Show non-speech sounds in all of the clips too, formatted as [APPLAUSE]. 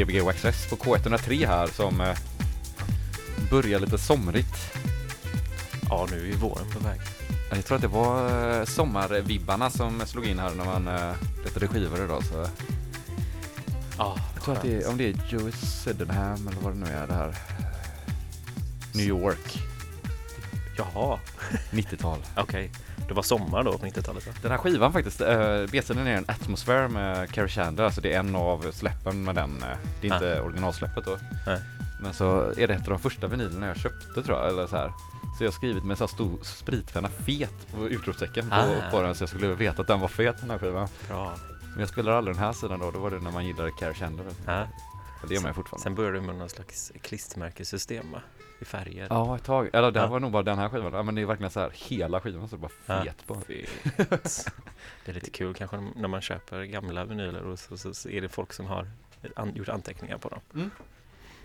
Gbg Access på K103 här som eh, börjar lite somrigt. Ja, nu är ju våren på väg. Jag tror att det var eh, sommarvibbarna som slog in här när man eh, letade skivor idag. Så Ja, jag tror att det är, om det är Joey Sydenham eller vad det nu är det här. New York, Jaha, 90-tal. [LAUGHS] okej. Det var sommar då på 90-talet va? Den här skivan faktiskt, uh, B-sidan är en Atmosphere med Carrie Chandler, alltså det är en av släppen med den. eh, det är inte originalsläppet då. Nej. Men så är det ett av de första vinylerna jag köpte tror jag, eller så här. Så jag har skrivit med så här stor spritpenna fet på utropstecken på, Ah. på den så jag skulle veta att den var fet den här skivan. Bra. Men jag spelar aldrig den här sidan då, då var det när man gillade Carrie Chandler. Och det gör man fortfarande. Sen började du med någon slags klistermärkessystem va? I färger. Ja, ett tag. Eller det här Ja. var nog bara den här skivan. Ja, men det är verkligen så här hela skivan så det bara Ja. fet på. [LAUGHS] Det är lite kul kanske när man köper gamla vinyler och så, så, så är det folk som har an, gjort anteckningar på dem.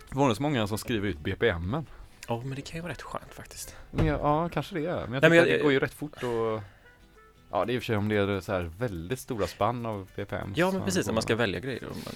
Det var det så många som skriver ut BPMen. Ja, men det kan ju vara rätt skönt faktiskt. Men ja, kanske det är. Men jag Nej, men jag- det går ju rätt fort och Ja, det är i och för sig om det är så här väldigt stora spann av BPM. Ja, men precis. När man ska välja grejer. Man,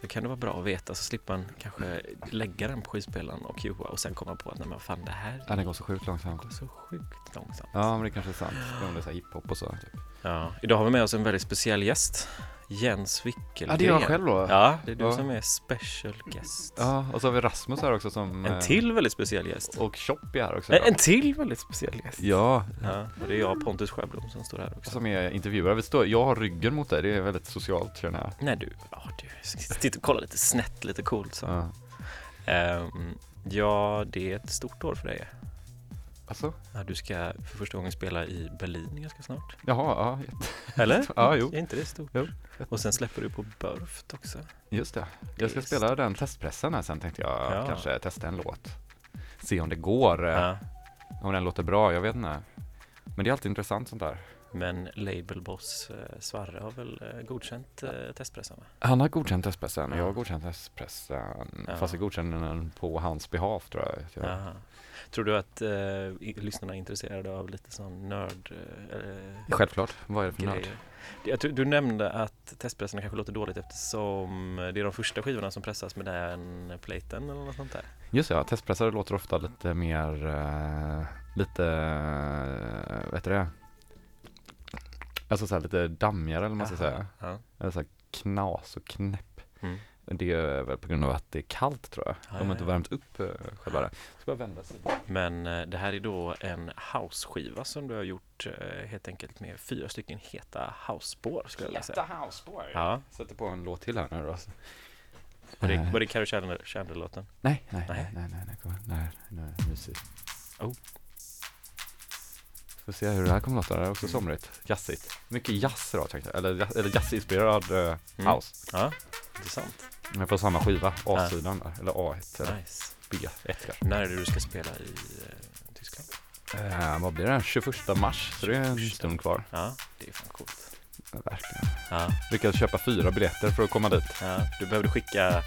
så kan det vara bra att veta så slipper man kanske lägga den på skivspelaren och cuea och sen komma på att nej, men fan det här Ja, den går så sjukt långsamt. går så sjukt långsamt. Ja, men det kanske är sant. Om det är så här hiphop och så. Typ. Ja, idag har vi med oss en väldigt speciell gäst. Jens Wickelgren. Ja, det är jag själv då. Ja, det är du Ja. som är special guest. Ja, och så har vi Rasmus här också som... En eh, till väldigt speciell gäst. Och Chop är här också. En, en till väldigt speciell gäst. Ja, Ja, och det är jag, Pontus Sjöblom, som står här också. som är intervjuare. Vi står, jag har ryggen mot dig, det är väldigt socialt känner jag. Nej du, ja du, sitter och kollar lite snett, lite coolt så. Ja. Ehm, ja, det är ett stort år för dig. Alltså? Ja, du ska för första gången spela i Berlin ganska snart. Jaha, ja, Eller? [LAUGHS] Ja, jo. Är inte det stort? Jo. Och sen släpper du på Burft också. Just det. Jag ska spela den testpressen här sen tänkte jag Ja. kanske testa en låt. Se om det går, eh, Ja. om den låter bra, jag vet inte. Men det är alltid intressant sånt där. Men labelboss eh, Svarre har väl eh, godkänt eh, testpressen va? Han har godkänt testpressen, Ja. jag har godkänt testpressen. Ja. Fast jag godkänner den på hans behalf tror jag. jag. Tror du att eh, lyssnarna är intresserade av lite sån nörd eh, eh, Självklart, vad är det för nörd? grejer? Jag tror, du nämnde att testpressarna kanske låter dåligt eftersom det är de första skivorna som pressas med den platen eller något sånt där. Just det, ja, testpressare låter ofta lite mer, eh, lite, uh, vad heter det? Alltså så här lite dammigare eller vad man ska säga. Ja. Eller så här knas och knäpp. Mm. Det är väl på grund av att det är kallt tror jag. Ja, De har inte värmt upp uh, själva det. Ska bara vända sig. Men eh, det här är då en house-skiva som du har gjort eh, helt enkelt med fyra stycken heta house-spår skulle jag vilja säga. houseboy. Ja, Sätter på en låt till här nu då. var det, Eh. var det Chandler- Chandler-låten? Nej, nej, Nej. nej, nej, nej, nej, kom, nej, nej, mysigt. Oh. Får se hur det här kommer låta, det är också somrigt, jazzigt. Mycket jazz idag tänkte jag, eller, eller jazzinspirerad uh, Mm. house. Ja, intressant. Men på samma skiva, [LAUGHS] A-sidan där, eller A1 eller Nice. B1 kanske. När är det du ska spela i eh, Tyskland? Eh, vad blir det? 21 mars, så det är en 21. stund kvar. Ja, det är fan coolt. Ja, verkligen. Ja, Lyckades köpa fyra biljetter för att komma dit. ja. Du behövde skicka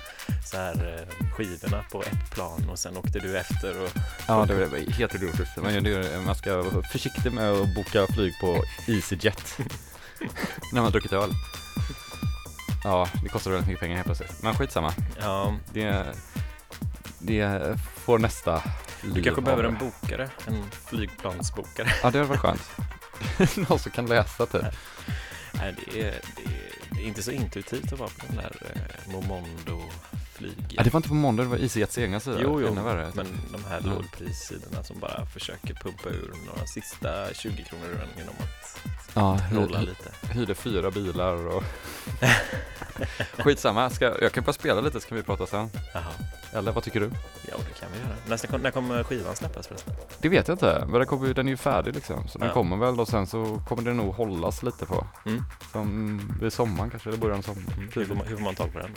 så här eh, skivorna på ett plan och sen åkte du efter och Ja, det var helt idiotiskt. Man, man ska vara försiktig med att boka flyg på EasyJet [LAUGHS] när man har druckit öl. Ja, det kostar väldigt mycket pengar helt plötsligt. Men skitsamma. ja, Det, det får nästa du kanske behöver en bokare, en flygplansbokare. Ja, det hade varit skönt. [LAUGHS] Någon som kan läsa typ. Nej, det är, det, är, det är inte så intuitivt att vara på den där eh, Momondo flyg. Ja, det var inte på måndag, det var EasyJets egna sida. Jo, jo, Ännu värre. men de här lågprissidorna som bara försöker pumpa ur några sista 20 kronor ur en genom att ja, [LAUGHS] rolla lite. hyrde fyra bilar och... [LAUGHS] Skitsamma, ska, jag kan bara spela lite så kan vi prata sen. Jaha, Eller vad tycker du? ja det kan vi göra. Nästa, när kommer skivan släppas förresten? Det vet jag inte, men den, kommer, den är ju färdig liksom. Så den Ja. kommer väl och sen så kommer det nog hållas lite på. Mm. Som vid sommaren kanske, eller början av sommaren. Mm. Hur, får man, hur får man tag på den?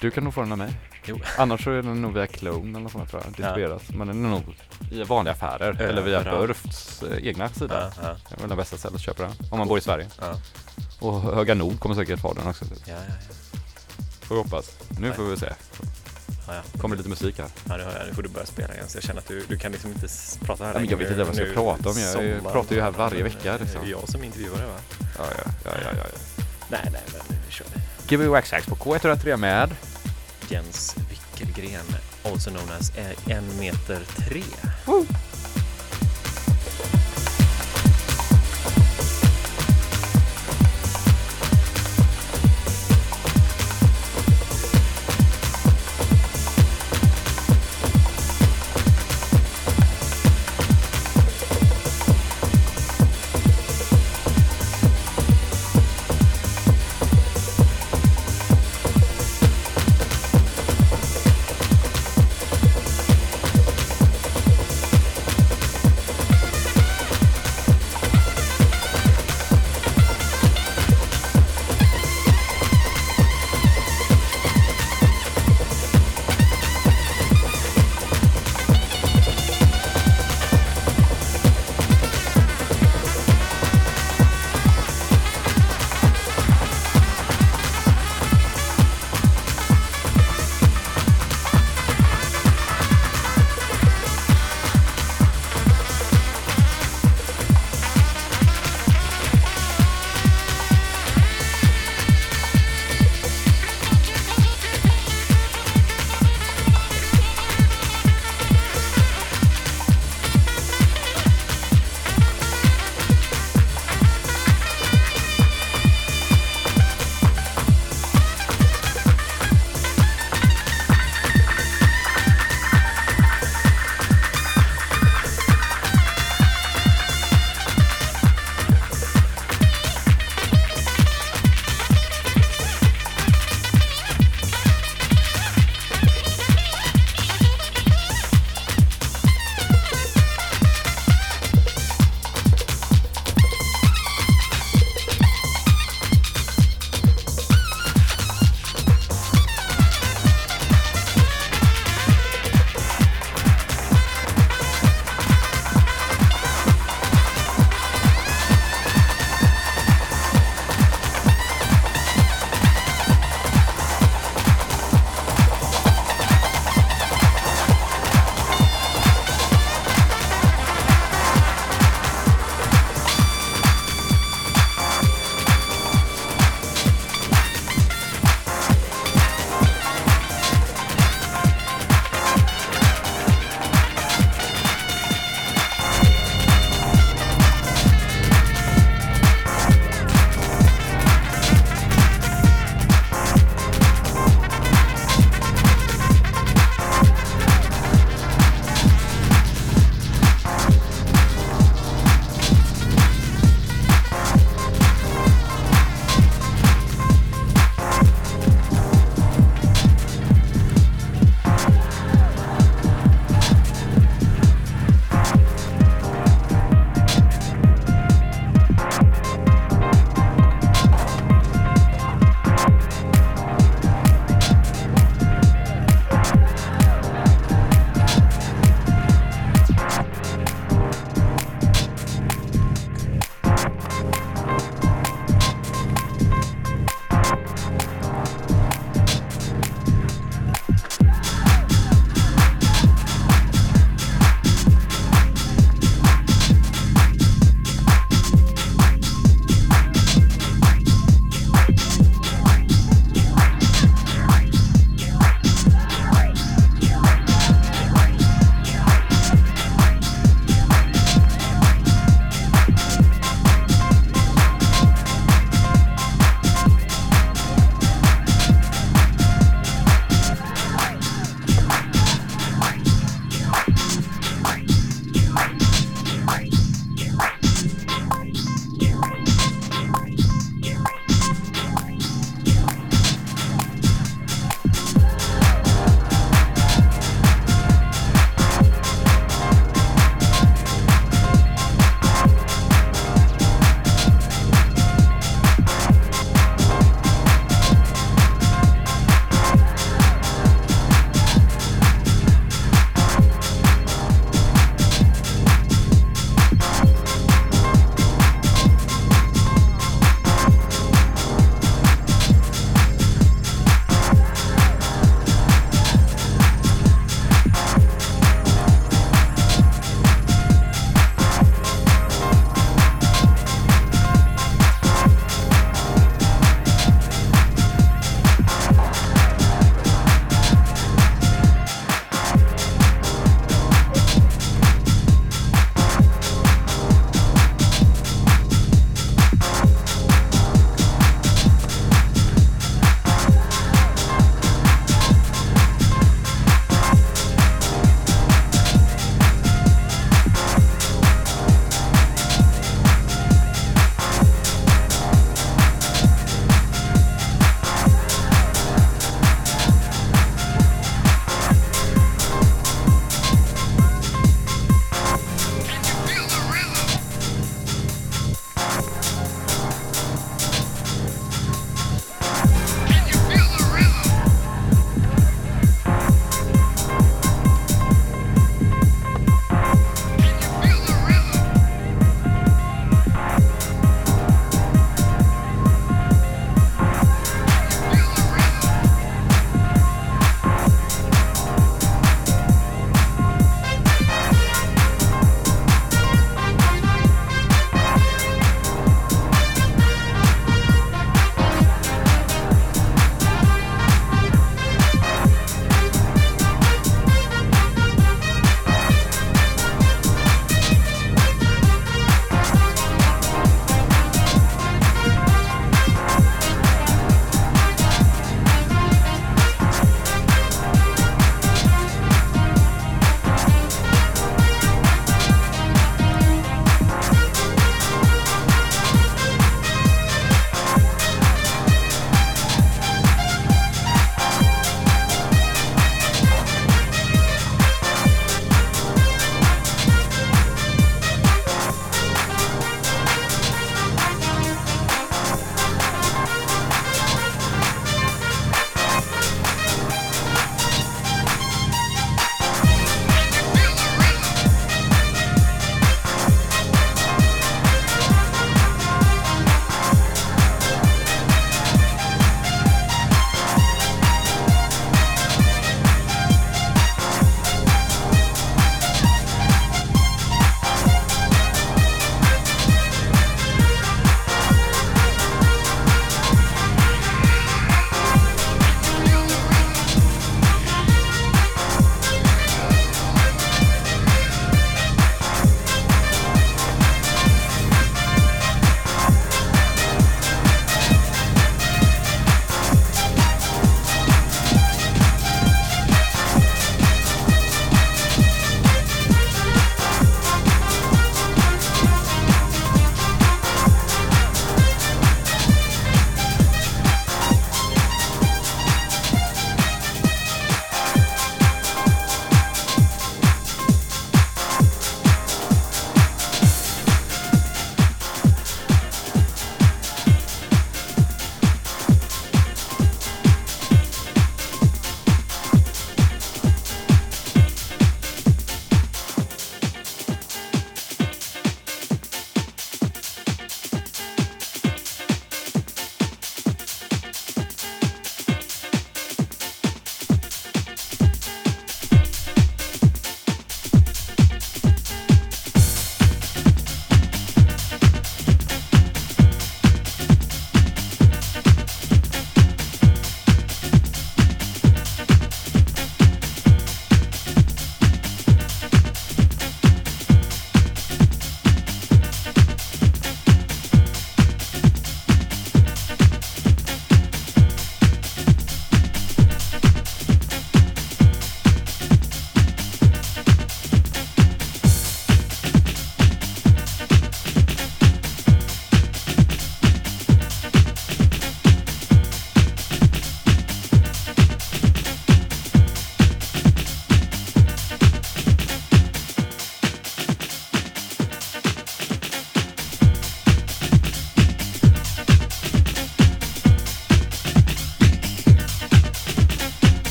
Du kan nog få den av mig. Jo. [LAUGHS] Annars så är den nog via Clone eller sånt tror jag, distribueras. Men den är nog i vanliga affärer eller via. Burfts eh, egna sida. Ja, ja, Det är väl den bästa stället att köpa den, om man bor i Sverige. ja, Och Höga Nord kommer säkert ha den också. ja, ja, ja. Får vi hoppas. Nu får vi se. ja, ja. Kommer lite musik här. Ja, det hör jag. Nu får du börja spela igen. Så jag känner att du, du kan liksom inte prata här Ja, men jag vet inte vad jag ska prata om. Jag sommar- pratar ju här varje vecka, liksom. Det är jag som intervjuare va? Ja, ja, ja, ja, ja. Nej, nej, men nu kör vi. Gbg Waxax på K103 med Jens Wickelgren, also known as en meter tre.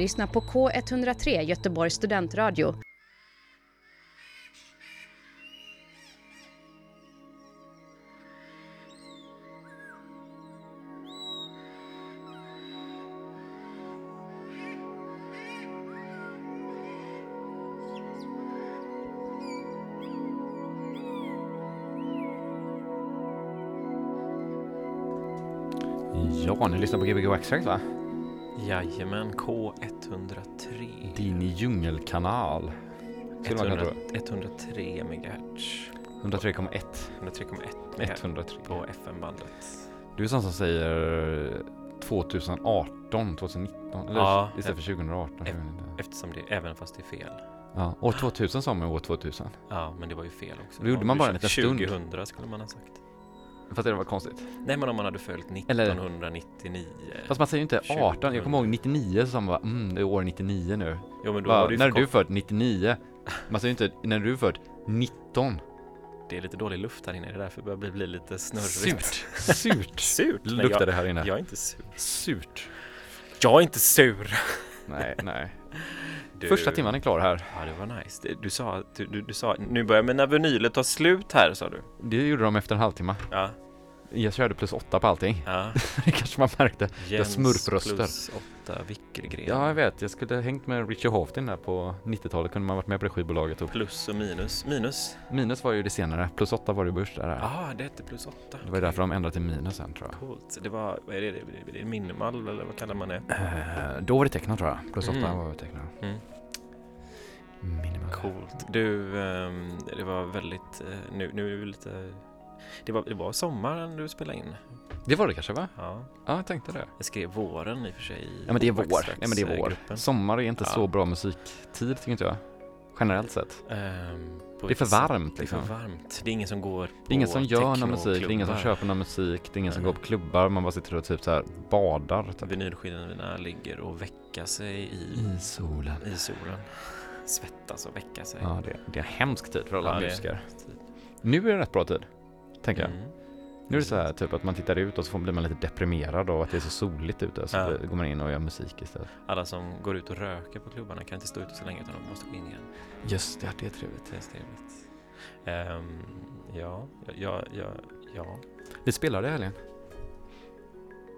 Lyssnar på K103 Göteborgs studentradio. Ja, ni lyssnar på Gbg Waxtrax va? Jajamän, K103. Din djungelkanal. Skulle man kunna 100, tro. 103 MHz. 103,1. 103,1 MHz 103. på FM-bandet. Du är sån som säger 2018, 2019, eller Ja, istället för 2018. jag vet inte. Eftersom det, även fast det är fel. Ja, år 2000 sa man år 2000. Ja, men det var ju fel också. Då gjorde man bara en liten stund. 2000 skulle man ha sagt. Fast det var konstigt. Nej, men om man hade följt Eller- 1999. Fast man säger ju inte 18. 2000. Jag kommer ihåg 99 så sa man bara mm, det är år 99 nu. Jo, men då Bara, var det ju när är du född? 99. Man säger ju inte när du är född 19. Det är lite dålig luft här inne, det är därför det börjar bli, bli lite snurrigt. Surt. [LAUGHS] Surt. Surt? Men Luktar jag, det här inne. jag är inte sur. Surt. Jag är inte sur! Nej, nej. Du- Första timmen är klar här. Ja, det var nice. Det- Du sa, du, du, du sa, nu börjar mina vinyler ta slut här, sa du. Det gjorde de efter en halvtimme. Ja, Jag körde plus åtta på allting. ja. [LAUGHS] Det kanske man märkte. Jens smurfröster. plus åtta Wickelgren. Ja, jag vet. Jag skulle hängt med Richie Hoftin där på 90-talet. Kunde man varit med på det skivbolaget. Och Plus och minus. Minus? minus var ju det senare. Plus åtta var det börs där. Ja, ah, det hette plus åtta. Det var ju därför de ändrade till minus sen tror jag. Coolt. Det var, vad är det, det, det är minimal eller vad kallar man det? Eh, då var det tecknat tror jag. Plus åtta Mm. var det tecknat. Mm. Minimal. Coolt. Du, ehm, det var väldigt, eh, nu, nu är vi lite, det var, det var sommaren du spelade in. Det var det kanske va? Ja, Ja, jag tänkte det. jag skrev våren i och för sig. Ja men det är vår. Nej men det är vår. gruppen. Sommar är inte Ja. så bra musiktid tycker inte jag. Generellt sett. På Det är för varmt Det är liksom. för varmt. Det är ingen som går på Det är ingen som gör någon musik, det är ingen som köper någon musik, det är ingen som Nej. går på klubbar, man bara sitter och typ så här badar. Typ. Vinylskivorna ligger och väckar sig i, I solen. i solen. Svettas och väcka sig. Ja, det, det är en hemsk tid för alla Ja, musiker. Nu är det rätt bra tid, tänker jag. Mm. Nu är det så här typ att man tittar ut och så blir man lite deprimerad av att det är så soligt ute. Så Ja. går man in och gör musik istället. Alla som går ut och röker på klubbarna kan inte stå ute så länge utan de måste gå in igen. Just det, det är trevligt. Det är trevligt. Ehm, ja, ja, ja, ja. Vi spelade i helgen.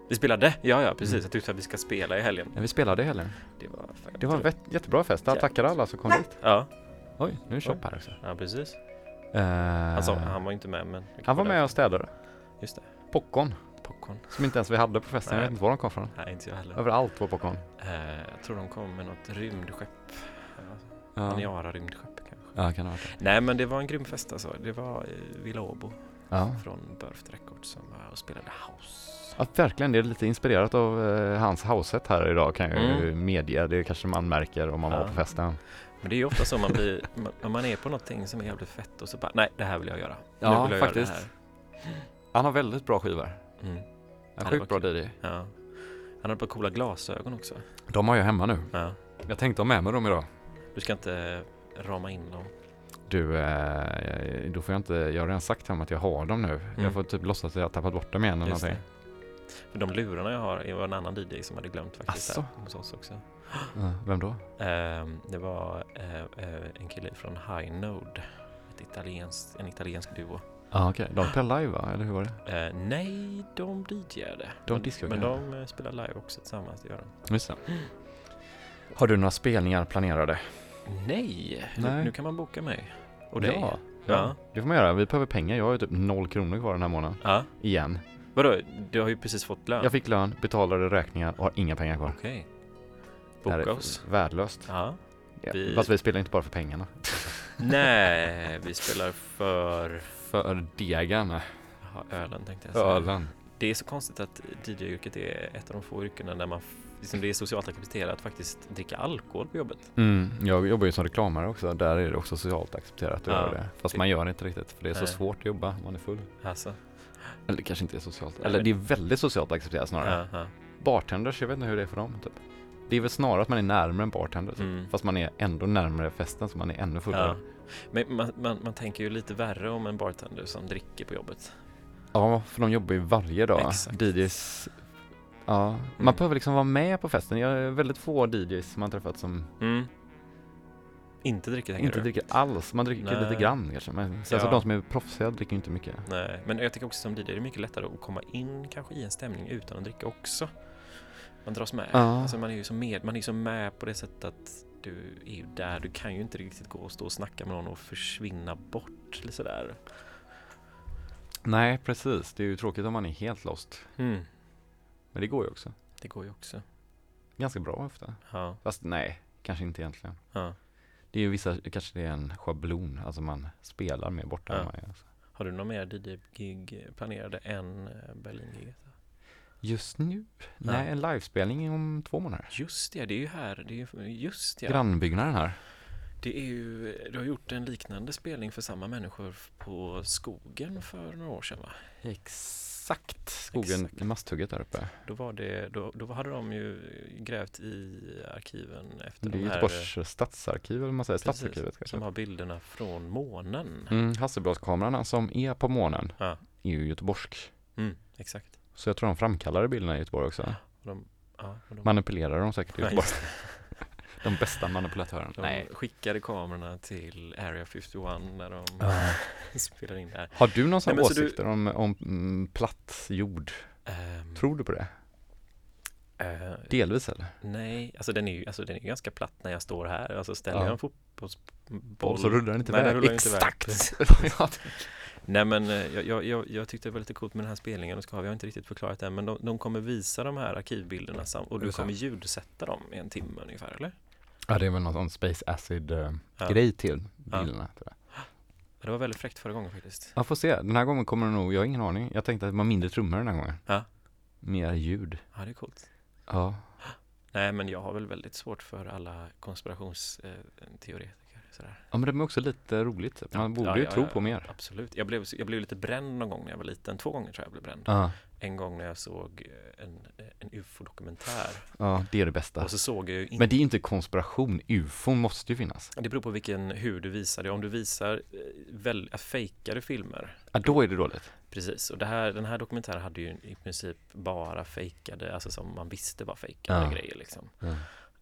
Vi spelade? Ja, ja, precis. Mm. Jag tyckte att vi ska spela i helgen. Ja, vi spelade i helgen. Det var. Det var en jättebra fest. Jag tackar alla som kom dit. Ja, Oj, nu är Chop här också. ja precis. Eh, Han, sa, han var inte med, men... han var med och städade. Just det, Popcorn, popcorn. som inte ens vi hade på festen. Jag vet inte var de kom från. Nej, inte jag heller. Överallt var popcorn. Eh, jag tror de kom med något rymdskepp. Ja, Aniara rymdskepp kanske. ja kan det det. Nej, men det var en grym fest alltså. Det var Villa Åbo Ja. från Birth Records som var och spelade house. ja, verkligen. Det är lite inspirerat av eh, hans houseset här idag kan jag ju medge. Det kanske man märker om man var Ja. på festen. Men det är ju ofta så man blir, om man är på någonting som är jävligt fett och så bara, nej det här vill jag göra. Ja, jag faktiskt. Göra Han har väldigt bra skivor. Mm, En sjukt bra DJ. ja. Han har ett par coola glasögon också. De har jag hemma nu. Ja. Jag tänkte ha med mig dem idag. Du ska inte rama in dem. Du, eh, då får jag inte, jag har redan sagt till honom att jag har dem nu. Mm. Jag får typ låtsas att jag har tappat bort dem igen eller Just någonting. det. För de lurarna jag har var en annan DJ som hade glömt faktiskt Asså? här hos oss också. Ja, vem då? Ehm, det var eh, eh, en kille från High Node. Ett italienskt, en italiensk duo. Ja ah, okej, de spelar live va? Eller hur var det? Eh, nej, de DJade. De Men- discade, Men ja. de eh, spelar live också tillsammans, det gör de. Just det. Har du några spelningar planerade? Nej, Nej. Nu, kan man boka mig. Och dig. Ja, Ja. det får man göra. Vi behöver pengar. Jag har ju typ noll kronor kvar den här månaden. Ja. Igen. Vadå, du har ju precis fått lön. Jag fick lön, betalade räkningar och har inga pengar kvar. Okej. Här Boka oss. värdelöst. Ja. Ja. Vi- Fast vi spelar inte bara för pengarna. [LAUGHS] Nej, vi spelar för För degen. Jaha, ölen tänkte jag säga. Ölen. Det är så konstigt att DJ-yrket är ett av de få yrkena där man liksom det är socialt accepterat att faktiskt dricka alkohol på jobbet. Mm, jag jobbar ju som reklamare också. Där är det också socialt accepterat att Ja. göra det. Fast Det- man gör det inte riktigt. För det är så Nej. svårt att jobba om man är full. Alltså. Eller kanske inte är socialt. Eller det är väldigt socialt accepterat snarare. Ja, ja. Bartenders, jag vet inte hur det är för dem. Typ. Det är väl snarare att man är närmare en bartender. Typ. Mm. Fast man är ändå närmare festen så man är ännu fullare. Ja. Men man, man, man tänker ju lite värre om en bartender som dricker på jobbet. Ja, för de jobbar ju varje dag. Exakt. DJs Ja, man behöver liksom vara med på festen. Jag är väldigt få DJs man träffat som Mm. Inte dricka tänker inte dricker alls. Man dricker Nej. lite grann kanske. Men alltså Ja. de som är proffsiga dricker inte mycket. Nej, men jag tycker också som DJ det är mycket lättare att komma in kanske i en stämning utan att dricka också. Man dras med. Ja. Alltså man är ju så med, man är så med på det sättet att du är ju där. Du kan ju inte riktigt gå och stå och snacka med någon och försvinna bort eller sådär. Nej, precis. Det är ju tråkigt om man är helt lost. Mm. Men det går ju också. Det går ju också. Ganska bra ofta. Ja, Fast nej, kanske inte egentligen. ja. Det är ju vissa, kanske det är en schablon. Alltså man spelar mer borta än man. Alltså. Har du några mer DJ-gig planerade än eh, Berlin-giget? Just nu? Nej, en livespelning om två månader. Just det, det är ju här. Det är ju, just ja. Grannbyggnaden här. Det är ju, du har gjort en liknande spelning för samma människor på Skogen för några år sedan va? Exakt. Skogen Exakt. i Masthugget där uppe. Då, var det, då, då hade de ju grävt i arkiven efter Det är de här Göteborgs stadsarkiv eller man säger. Precis, Stadsarkivet kanske. som har bilderna från månen. Mm, Hasselbladskamerorna som är på månen Ja. är ju göteborgsk. Mm, exakt. Så jag tror de framkallade bilderna i Göteborg också. Och de, ja, och de, Manipulerar de säkert i Ja, Göteborg. De bästa manipulatörerna. de skickade kamerorna till Area 51 när de [LAUGHS] spelade in det här. Har du någon sån Nej, så du- åsikter om, om mm, platt jord? Ehm, Tror du på det? eh, Delvis eller? nej, alltså den är ju alltså den är ju ganska platt när jag står här. Alltså ställer Ja. jag en fotbollsboll så rullar den inte Nej, iväg. Exakt! [LAUGHS] Nej men eh, jag, jag, jag, tyckte det var lite coolt med den här spelningen och vi har inte riktigt förklarat det än, men de, de kommer visa de här arkivbilderna och du kommer ljudsätta dem i en timme ungefär eller? Ja, det är väl någon sån Space Acid eh, Ja. till bilderna. Tror jag. Det var väldigt fräckt förra gången faktiskt. Jag får se. Den här gången kommer det nog, jag har ingen aning. Jag tänkte att det var mindre trummor den här gången. Ja. Mer ljud. Ja det är coolt. Ja. Nej men jag har väl väldigt svårt för alla konspirationsteoretiker. Sådär. Ja men det är också lite roligt. Man borde Ja, ju ja, tro ja, på mer. Absolut. Jag blev, jag blev lite bränd någon gång när jag var liten. Två gånger tror jag jag blev bränd. Ja, En gång när jag såg eh, en, en ufo-dokumentär. ja det är det bästa. Och så såg jag ju inte Men det är inte konspiration. UFO måste ju finnas. Det beror på vilken, hur du visar det. Om du visar eh, väl, äh, fejkade filmer Ja, då är det dåligt. Precis, och det här, den här dokumentären hade ju i princip bara fejkade, alltså som man visste var fejkade Ja. grejer liksom.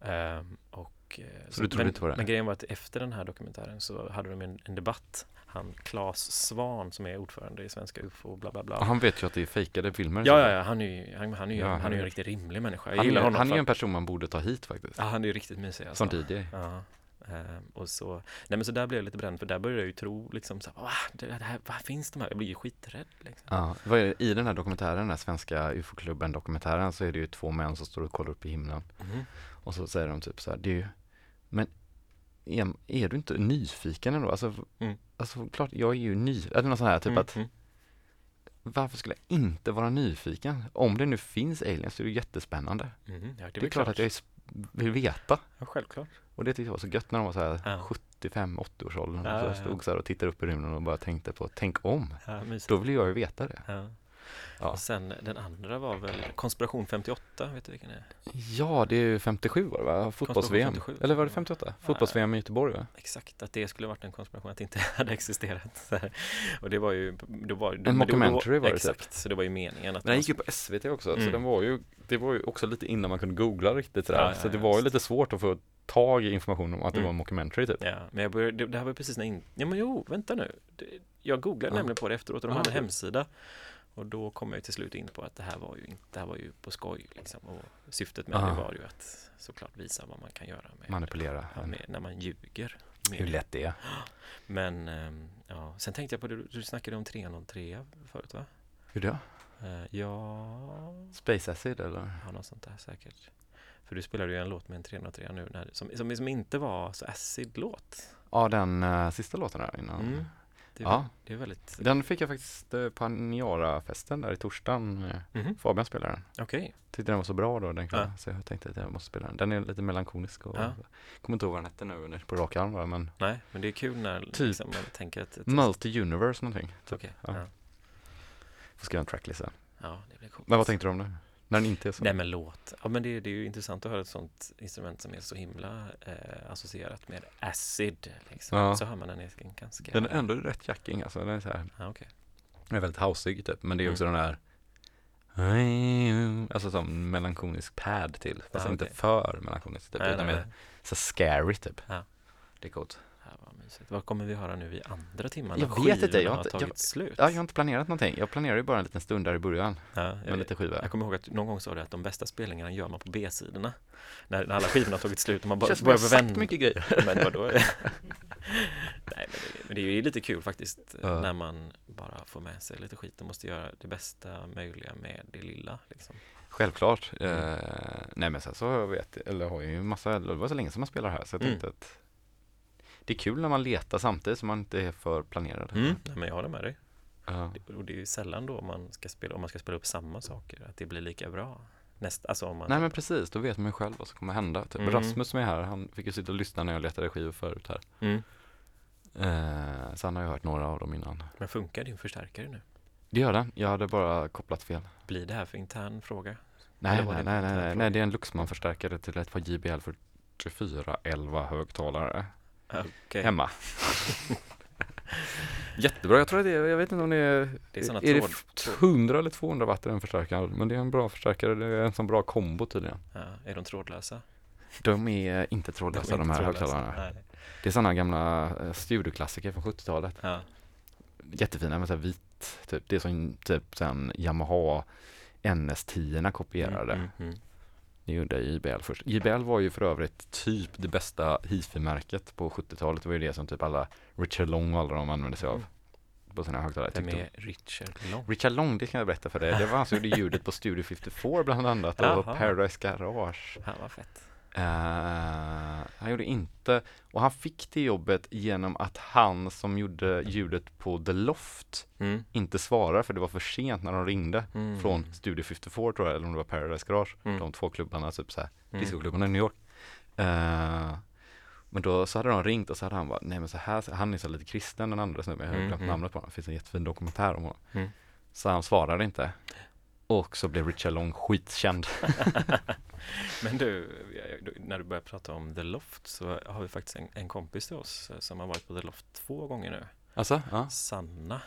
Ehm, och, eh, Så du trodde men, inte på det? Men grejen var att efter den här dokumentären så hade de en, en debatt. Han Claes Svan som är ordförande i Svenska UFO bla bla bla. Han vet ju att det är fejkade filmer. ja, ja, ja, han är ju, han, han är ju, Ja, han är ju en riktigt rimlig människa. Jag Han, gillar honom. han är ju en person man borde ta hit faktiskt. ja, han är ju riktigt mysig alltså. Som DJ. Ja. Ehm, och så, nej men så där blev jag lite bränd för där började jag ju tro liksom så här, det, det här, vad finns de här? Jag blir ju skiträdd liksom. Ja, vad är? I den här dokumentären, den här svenska UFO-klubben dokumentären så är det ju två män som står och kollar upp i himlen. Mhm. Och så säger de typ så här, det är ju, men är, är du inte nyfiken ändå? Alltså, Mm. alltså klart, jag är ju ny, eller något sånt här, typ Mm, att mm. varför skulle jag inte vara nyfiken? Om det nu finns aliens så är det jättespännande. Mhm, ja, Det är, klart att jag är, vill veta. Ja, självklart. Och det tyckte jag var så gött när de var så här Ja. 75-80 års åldern. Ja, och så ja, jag ja. stod så här och tittade upp i rymden och bara tänkte på, tänk om. Då vill jag ju veta det. Ja. Sen den andra var väl Konspiration 58, vet du vilken det är? Ja, det är ju 57 var det va? Fotbolls-VM. 57. Eller var det 58? Fotbolls-VM i Göteborg va? Exakt, att det skulle varit en konspiration, att det inte [LAUGHS] hade existerat. Så. Och det var ju, det var, En men mockumentary var det Exakt, så det var ju meningen att Men den gick ju på SVT också, så Mm. den var ju, det var ju också lite innan man kunde googla riktigt sådär. Ja, så det var ju lite svårt att få tag i information om att det Mm. var en mockumentary typ. Ja, men jag började, det, här var precis när in, ja men jo, vänta nu. Jag googlade Ja. nämligen på det efteråt och de hade en hemsida. Och då kom jag till slut in på att det här var ju inte, det här var ju på skoj liksom. Och syftet med Ah. det var ju att såklart visa vad man kan göra med, Manipulera. ja, med när man ljuger. Hur Med. lätt det är. Men ehm, ja, sen tänkte jag på det, du- du snackade om 303 förut va? Hur då? Eh, ja, Space Acid eller? ja, något sånt där säkert. För du spelade ju en låt med en 303 nu när, som, som, som inte var så acid-låt. Ja, den uh, sista låten där innan. Mm. Det är, Ja. det är väldigt... Den fick jag faktiskt uh, på Niara-festen där i torsdagen. eh, Mhm, Fabian spelade den. Okej. Tyckte den var så bra då den kvällen, Ja. så jag tänkte att jag måste spela den. Den är lite melankolisk och Ja. kommer inte ihåg vad den hette nu på rak arm men Nej, men det är kul när Typ liksom, man tänker att... Multi-Universe någonting. Typ. Okej, ja. ja. Får skriva en tracklista. ja, det blir coolt. Men vad tänkte du om det? När den inte är så? Nej men låt. Ja men det, det är ju intressant att höra ett sånt instrument som är så himla eh, associerat med acid. Liksom. Ja. Så hör man den är ganska... Den är ändå rätt jacking alltså. Den är så här, Ja, okej. den är väldigt houseig typ. Men det är också den där Alltså som melankolisk pad till. Fast Ja, inte okej. för melankolisk typ. Nej, utan nej, mer så scary typ. Ja. Det är coolt. Vad mysigt. Vad kommer vi höra nu i andra timmen? Jag vet inte, jag har har inte- tagit jag- slut. Ja, jag har inte planerat någonting. Jag planerade ju bara en liten stund där i början Ja, med jag, lite skivor. jag kommer ihåg att någon gång sa du att de bästa spelningarna gör man på B-sidorna. När, när alla skivorna har tagit slut och man bara börjar har vända. mycket grejer. [LAUGHS] Men vadå? [LAUGHS] Nej, men det, men det är ju lite kul faktiskt Ja. när man bara får med sig lite skit och måste göra det bästa möjliga med det lilla. Liksom. Självklart. Mm. Eh, nej men sen så har jag vet, eller har jag ju en massa, det var så länge som man spelar här så jag Mm. tänkte att det är kul när man letar samtidigt så man inte är för planerad. Nej, men jag håller med dig. Ja. Det- Och det är ju sällan då man ska spela, om man ska spela upp samma saker, att det blir lika bra. Näst, alltså om man, Nej men precis, då vet man ju själv vad som kommer hända. Typ. Mm. Rasmus som är här, han fick ju sitta och lyssna när jag letade skivor förut här. mm. Eh, så han har ju hört några av dem innan. Men funkar din förstärkare nu? Det gör den, jag hade bara kopplat fel. Blir det här för intern fråga? Nej, nej, nej, nej, nej, det är en Luxman-förstärkare till ett par JBL 4411 högtalare Okej, hemma. [LAUGHS] Jättebra, jag tror att det är, jag vet inte om det är, Det är såna är tråd- det 100 eller 200 watt i den förstärkaren? Men det är en bra förstärkare, det är en sån bra kombo tydligen. ja, är de trådlösa? De är inte trådlösa de, inte här högtalarna. Nej. Det är sådana gamla eh, studioklassiker från 70-talet. Ja. Jättefina med så här vit, typ. Det är som typ sen Yamaha NS10 kopierade. Mm, mm, mm. Det gjorde JBL först. JBL var ju för övrigt typ det bästa hifi-märket på 70-talet. Det var ju det som typ alla Richard Long och alla de använde sig av. Mm. På sina högtalare. Vem är Richard Long? Richard Long, det kan jag berätta för dig. Det var han som gjorde ljudet på Studio 54 bland annat och Jaha. Paradise Garage. Han var fett. Eh, han gjorde inte, och han fick det jobbet genom att han som gjorde ljudet på The Loft Mm. inte svarade för det var för sent när de ringde Mm. från Studio 54 tror jag, eller om det var Paradise Garage. Mm. De två klubbarna, typ såhär, Mm. discoklubbarna i New York. Eh, men då så hade de ringt och så hade han bara, nej men så här, han är så lite kristen den andra snubben, jag har Mm, glömt mm. namnet på honom, det finns en jättefin dokumentär om honom. Mm. Så han svarade inte. Och så blev Richard Long skitkänd. [LAUGHS] [LAUGHS] [LAUGHS] Men du, när du börjar prata om The Loft så har vi faktiskt en, en kompis till oss eh, som har varit på The Loft två gånger nu. Alltså, ja. Sanna.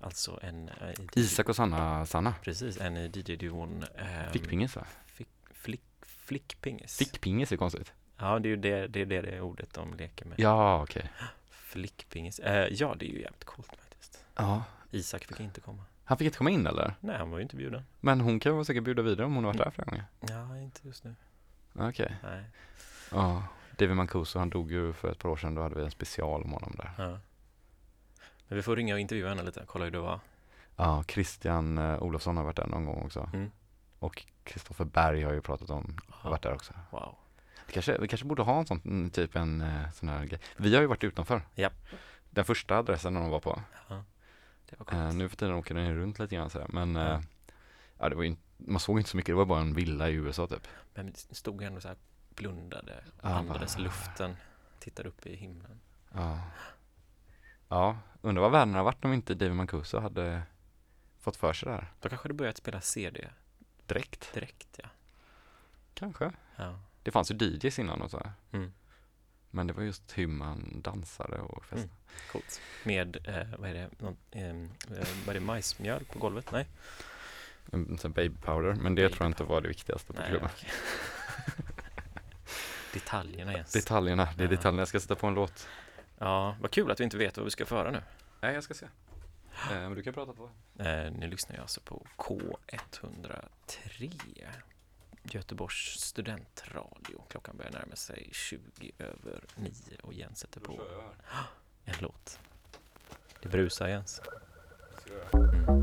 Alltså en... eh, i- Isak och Sanna, Sanna. Precis, en i DJ-duon. ehm, Fickpingis va? Fick, flick, flickpingis. Fickpingis är konstigt. Ja, det är ju det, det, är det, det ordet de leker med. Ja, okej. Flickpingis. Eh, ja, det är ju jävligt coolt faktiskt. Ja. Isak fick inte komma. Han fick inte komma in eller? Nej, han var ju inte bjuden. Men hon kan väl säkert bjuda vidare om hon har varit där flera gånger. Ja, inte just nu. Okej. Nej. Ja. David Mancuso, han dog ju för ett par år sedan. Då hade vi en special om honom där. Ja. Men vi får ringa och intervjua henne lite, kolla hur det var. Ja, Christian eh, Olofsson har varit där någon gång också. Mm. Och Kristoffer Berg har ju pratat om, har varit där också. Wow. Det kanske, vi kanske borde ha en sån, mm, typ en eh, sån här grej. Vi har ju varit utanför. Japp. Den första adressen de var på. Ja. Eh, nu för tiden åker den ju runt lite grann sådär. Men eh, ja, det var inte- man såg inte så mycket. Det var bara en villa i USA typ. Men stod ändå så här blundade, Ja, andades va- luften, tittade upp i himlen. Ja. Ja, undrar vad världen har varit om inte David Mancuso hade fått för sig det här. Då kanske du börjat spela CD Direkt. direkt, ja. Kanske. ja. Det fanns ju DJs innan och så här. Mm. Men det var just hur man dansade och festade. Mm. Coolt. Med, eh, vad är det, Någon, ehm, eh, vad är det, majsmjöl på golvet? Nej? En sån baby powder. Men det Baby tror jag inte var det viktigaste på Nej, klubben. okej. [LAUGHS] Detaljerna Jens. Detaljerna, det är Ja. detaljerna. Jag ska sätta på en låt. Ja, vad kul att vi inte vet vad vi ska föra nu. Nej, jag ska se. Eh, men du kan prata på. Eh, nu lyssnar jag alltså på K103 Göteborgs studentradio. Klockan börjar närma sig 20 över 9 och Jens sätter på [GASPS] en låt. Det brusar Jens. Mm.